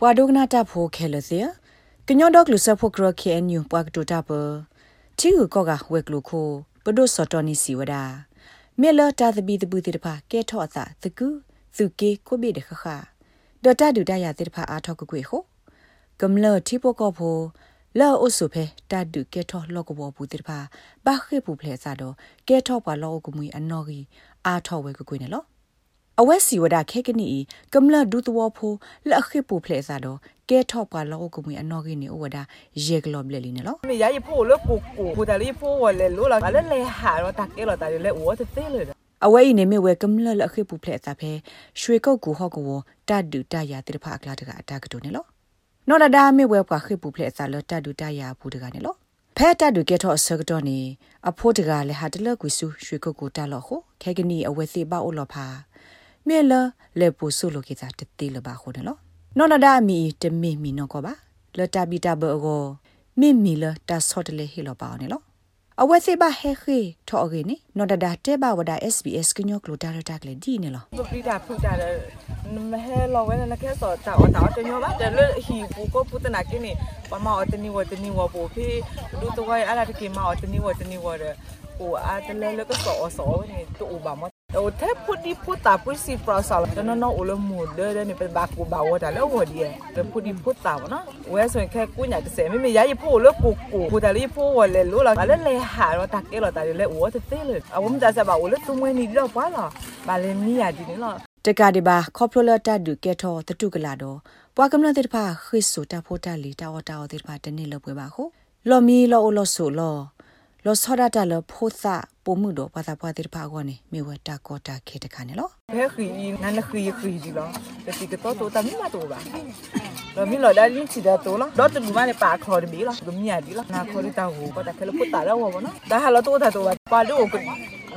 ပွာဒိုကနာတာဖိုခဲလစီကညောဒေါကလူဆဖိုကရခဲအန်ယူပွာကတူတာပချီကိုကဝက်ကလူခိုပဒိုစော်တော်နီစီဝဒါမေလတာသဘီတပူတိတဖာကဲထော့အသာသကူသူကေကိုဘေတခခဒေါ်တာဒူတရတိတဖာအားထောက်ကွေခိုကမ္လတီပိုကောဖိုလောအုဆုဖဲတတ်တူကဲထော့လောကဘောဘူးတိတဖာဘာခေပူဖလဲစားတော့ကဲထော့ပါလောကမွေအနော်ကြီးအားထော့ဝဲကွေနေလော အဝက်စီဝဒခဲကနီကမ္လဒူတဝဖိုလက်ခေပူဖလဲစားတော့ကဲထော့ပါလောကမွေအနော်ကြီးနေဝဒရေကလောဘလေလီနေလောမေရရဖိုလို့ကိုကိုကိုတလီဖိုဝလဲလို့လာလဲလဲဟာတော့တကဲလို့တာလဲဝတ်သေးလေအဝဲနေမေဝဲကမ္လလက်ခေပူဖလဲစားဖဲရွှေကုတ်ကူဟော့ကောတတ်တူတရတိတဖာအကလာတကအတာကတူနေလောနော်ဒါမေဝဲပွားခေပူဖလက်စားလတတူတရဘူးတကနေလို့ဖဲတတူကဲထော့ဆကတော့နေအဖို့တကလည်းဟာတလကွီစုရွှေကုတ်ကိုတလို့ခိုခဲကနီအဝဲစီပါအိုလောဖာ မြေလလေပူဆုလိုကေတာတတိလပါခိုနေလို့နော်ဒါမီတမီမီနော်ကောပါလတဘီတာဘောကိုမိမီလတဆော့တလေဟီလောပါနေလို့အဝဲစီပါဟဲခေထော်ဂီနီနော်ဒါတဲဘဝဒါ SBS ကညောကလိုတာရတာကလေဒီနေလို့ပပိတာဖုတာမဟဲလောဝဲနခဲစောတာအတာတညောပါတယ်လဟီဘူကိုပုတနာကိနေပမောတနီဝတနီဝပိုဖေဒူတဝဲအလာတကိမောတနီဝတနီဝရဟိုအားတလဲလကစောစောနေတူဘာမ O te pudi puta pusi prasa la no no ulo mu de de ni pe ba ku ba wota le wo die. Te pudi puta wa no. We so ke ku nya ke se mi mi ya yi pu lo ku ku ku ta li pu wo le lo la ba le le ha ro ta ke lo ta le wo te te le. A wo mi ta sa ba ulo tu mwe ni lo pa la. Ba le mi ya di ni lo. တကတိပါခေါပလတတူကဲထောတတုကလာတော့ပွားကမလတိတဖခိဆူတဖိုတလီတာဝတာဝတိတဖတနေ့လပွဲပါခုလော်မီလော်အိုလော်ဆူလော် လော်ဆောဒတာလော်ဖိုသပုံမှုတော့ဘာသာပွားတဲ့ဖာကောနေမေဝတာကောတာခေတခါနေလောဘဲခီနန်ခီခီဒီလောတတိကတော့တော့တမီမတော့ပါလော်မီလော်ဒါလင်းချီတာတော့လောတော့တူမနဲ့ပါခေါ်တယ်ဘီလောဂမီယာဒီလောနာခေါ်ရတာဟိုကတော့ခဲလို့ပုတ်တာတော့ဘောနော်ဒါဟာလောတော့တာတော့ပါလို့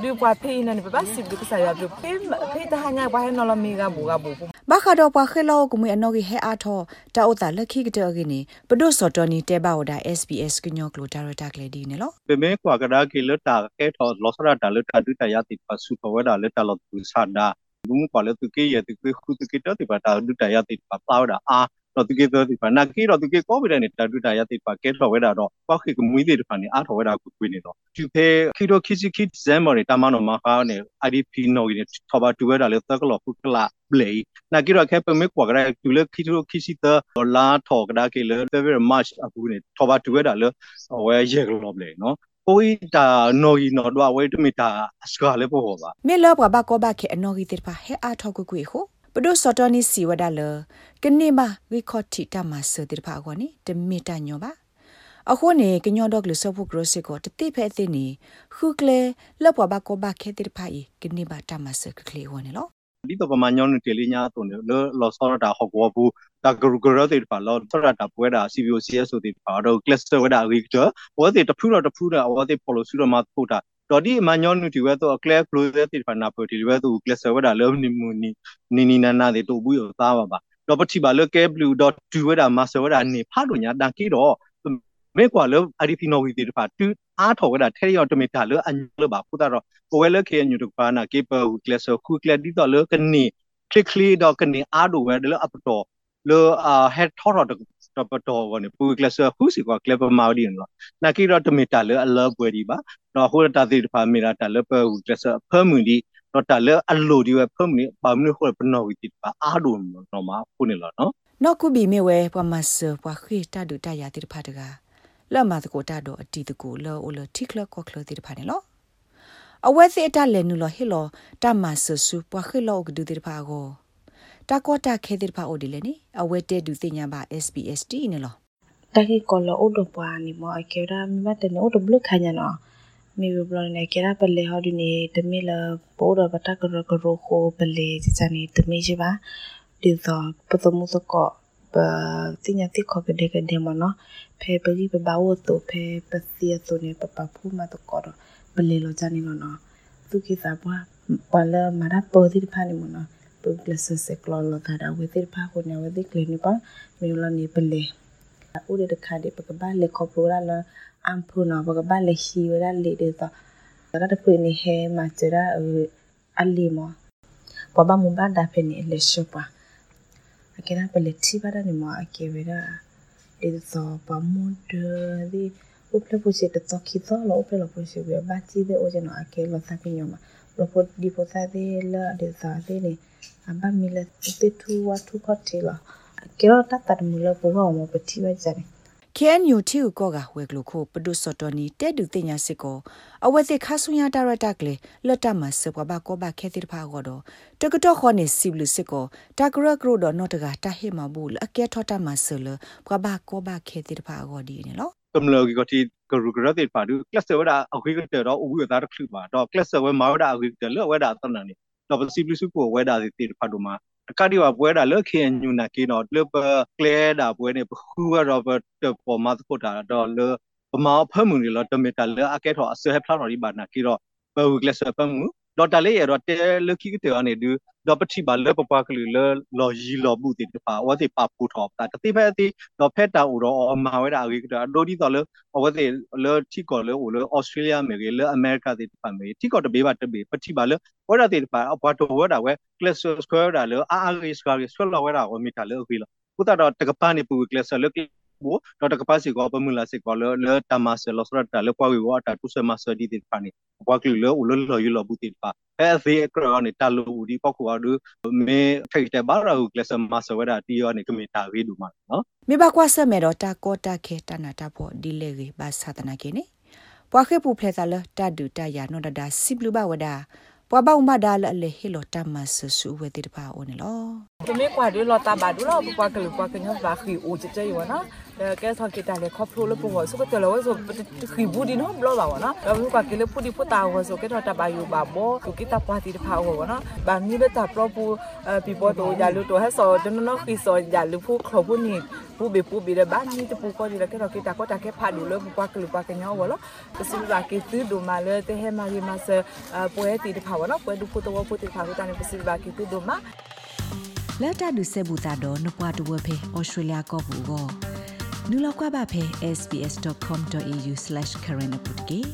ဒီပွားဖေးနေပါစစ်ဒီကစားရပြဖေးဖေးတဟညာဘာဟနော်လမီကဘူကဘူ ဘာခါတော့ပွားခဲလောကမွေအနော်ကြီးဟဲအားထောတာဥတာလက်ခိကတဲ့ကိနေပဒုစော်တော်နီတဲဘာဝဒါ SBS ကညောကလိုတာရတာကလေးဒီနေလောပေမဲကွာကဒါကီလတာကဲထောလောစရတာလတာဒူတရတိပစုပဝဒါလတာလောသူဆာဒါဘူးမကွာလသူကေရတိခုသူကေတတိပါတာဒူတရတိပါပါဝဒါအာ တော့သူကေတော့ဒီပါနာကီတော့သူကေကောဗီဒနဲ့တာဒူတာရတိပါကဲတော့ဝဲတာတော့ပောက်ခိကမွေးတဲ့ဖာနေအားထော်ဝဲတာကိုကွေးနေတော့သူဖေခီတော့ခီစီခီဇမ်မော်တာမနောမခါနေ IDP နော်ရထောပါတူဝဲတာလေတက်ကလောဖုကလာဘလေနာကီတော့ခဲပမေကွာကရတူလေခီတော့ခီစီတလာထော်ကဒါကေလေ February March အခုနေထောပါတူဝဲတာလေဝဲရဲကလောဘလေနော်ပိုးတာနော်ီနော်တော့ဝဲတမီတာအစကလည်းပို့ပါမေလောဘဘာကောဘခေအနော်ဂီတေပါဟဲအားထောက်ကွေခို ပဒုစတော်နီစီဝဒါလကနေမဝီခေါတီတမဆတိဖာကောနီတမီတညောပါအခုနေကညောဒေါကလဆဖုကရစကိုတတိဖဲသိနေခုကလေလပဘကောဘခဲတိဖာဤကနေပါတမဆကကလေးဝနေလောဒီတော့ပမာညောင်းနေလီညာတုန်လောလောစောရတာဟောကောဘူးတာဂရဂရတဲ့ပါလောစောရတာပွဲတာ CBOCS ဆိုတဲ့ပါတော့ cluster ဝဒါရီကတာဝတဲ့တဖူးတော့တဖူးတာဝတဲ့ follow စုတော့မဖို့တာ တော့ဒီမညောနူတီဝဲတော့ clear close တိဖာနာပိုတီဝဲတော့ cluster ဝဒါလောနီမူနီနီနီနာနာတွေတူဘူးရောသားပါပါတော့ပတိပါလော k blue.2 ဝဒါ master ဝဒါနေဖာလို့ညာတန်ကီတော့မေကွာလော IDP နော်ဝီတီတဖာတူအားထော်ဝဒါထဲရောက်တမီတာလောအညလောပါဖူတာတော့ကိုဝဲလခေညူတပါနာကေပဟူ cluster ခု clear ဒီတော့လောကနေ click click တော့ကနေအားတော့ဝဲလောအပတော်လောအာ head ထော်တော့ တော့ပတော်ဝနေပူကလဆာခုစီကွာကလပမာဒီနော်နာကီရတမီတာလအလပွဲဒီပါတော့ဟိုတာတိဖာမီရာတာလပဟူကလဆာဖမူဒီတော့တာလအလိုဒီဝဖမူပါမနဟိုပနော်ဝီတိပါအာဒုံနော်မခုနေလောနော်နော်ကုဘီမေဝဲပမဆပွာခိတာဒူတယာတိဖာတကလော်မတကိုတာတော့အတီတကိုလောအိုလတိကလကောကလတိဖာနေလောအဝဲစီအတလဲနူလောဟီလောတမဆဆူပွာခိလောကဒူတိဖာကို တာကောတာခဲတဲ့ပါအိုဒီလေနိအဝဲတဲဒူတင်ညာပါ SPST နေလောတာကီကောလောအိုဒပွားနီမောအကေရာမတ်တဲ့အိုဒဘလခါညာနော်မေဘဘလနေကေရာပလေဟောဒီနေတမီလာပိုးတော့ပတကရကရခိုပလေစနေတမီရှိပါဒီတော့ပထမစကောပတင်ညာတိခေါ်ကတဲ့ကတဲ့မနော်ဖေပကြီးပဘာဝတ်တော့ဖေပစီယဆိုနေပပဖူးမတော့ကောတော့ပလေလောကြနေနော်သူကိစားပွားပလာမရပေါ်ဒီဖာနေမနော် puglases eklolotara withir pa ko ne withir klinipa miula ni pele ure de khade pagaba le kopura la ampu na pagaba le hiwara le de ta ra de pu ni he ma chera ali mo baba mu ba da pe ni le shopa que era pelechi para ni mo a que vera de so pa mo de di o ple po se te toki to lo o ple lo po se be ba ti de o je no a que lo sa que nyoma lo po di po sa de la de sa de ni a ba mi le te tu wa tu ko te la que ro ta ta mu le po wa mo pe ti wa ja ni KNU တီကိုကဝဲကလို့ခိုပဒုစတော်နီတဲဒူတ င်ညာစစ်ကိုအဝဲစစ်ခါဆုညာဒါရတာကလေလတ်တမစပဘကောဘခဲတိဖာကောတော့တကတော့ခေါနေစီဘလူစစ်ကိုတာဂရဂရိုတော့နော်တကတာဟေမဘူးအကဲထောတာမဆလပဘကောဘခဲတိဖာကောဒီနေလောကမ္လကတိကရုကရတဲ့ပါဒူကလစ်ဝဒါအခုကတဲ့တော့ဥပဒါခလူပါတော့ကလစ်ဝဲမာဝဒါအခုတဲ့လောဝဒါတနနေ တော့စီဘလူစုကိုဝဲဒါတိဖာဒူမှာကတိဝပွဲတာလခေညူနာကေနော်လပကလဲတာပွဲနေခူရောဘတ်ပေါ်မှာဖို့တာတော့လပမာဖမှုနေလောတမီတာလအကဲထောအစဟဖလာနော်ဒီဘာနာကီတော့ဘဝကလစပမှု တော့တလေးရတော့တဲလခိကတဲ့အနေဒူတော့ပတိပါလပပကလူလလော်ရီလော်ဘူးတိပါဝတိပါပူထောတာတိဖက်တိတော့ဖက်တာဦးတော့အမဝဲတာအကြီးကတော့ဒိုဒီတော့လဝတိလတိကောလဦးလဩစတြေးလျမေလအမေရိကတိပါမေတိကောတဘေးပါတဘေးပတိပါလဝရတိပါအဘတ်ဝရတာဝဲကလစ်စကွဲတာလအာအာရီစကွဲဆွလောဝဲတာဝမီတာလအခုလကုတာတော့တကပန်နေပူကလစ်လ ဘူးတော့တကပါစီကောပမူလာစီကောလလတမဆလစရတာလကွာဝီဝတာတုဆမဆဒီတိပါနေဘွားကလူလဦးလလော်ယူလော်ဘူးတိပါအဲဖေကရောနေတာလူဦးဒီပေါကွာဒူမေဖိတ်တဲ့ဘာရာဟုကလစမဆဝဒတီယောနေကမီတာဝေးဒူမှာနော်မေဘကွာဆမဲတော့တာကောတာခဲတနာတာဖို့ဒီလေကြီးဘာသာတနာကေနေပွားခေပူဖလက်သလတာဒူတာယာနောဒဒါစီဘလူဘဝဒါပွားပေါမဒါလလေဟီလိုတမဆဆူဝဲတိတပါအိုနေလောဒီမေကွာဒီလောတာဘာဒူလောပပကလူပကညဘာခီအိုချေချေယောနော် ကဲဆောက်ကတလေခေါပလိုလပေါ်ဆိုကတလောဆိုခီဘူးဒီနော်ဘလောပါဝနော်ဘာလို့ကကလေပူဒီပူတာဝဆိုကဲတော့တဘာယူပါဘောသူကိတာပါတီတဖာဝနော်ဘာမီဘတာပရပူပီပေါ်တော့ယာလူတော့ဟဆောဒနနော်ခီဆောယာလူဖူခလဘူးနီပူဘေပူဘေဘာမီတပူကိုဒီလကဲတော့ကိတာကိုတာကဲဖာဒူလပပကလူပကညောဝလောပစူလာကေတူဒိုမာလေတေဟမာရီမဆပွဲတီတဖာဝနော်ပွဲဒူဖူတော့ဖူတီဖာကိုတာနေပစူလာကေတူဒိုမာလက်တာဒုဆေဘူတာတော့နပွားတဝဖေဩစတြေးလျကောဘူးကို နူလောက်ကွာပါဖေ sbs.com.au/current update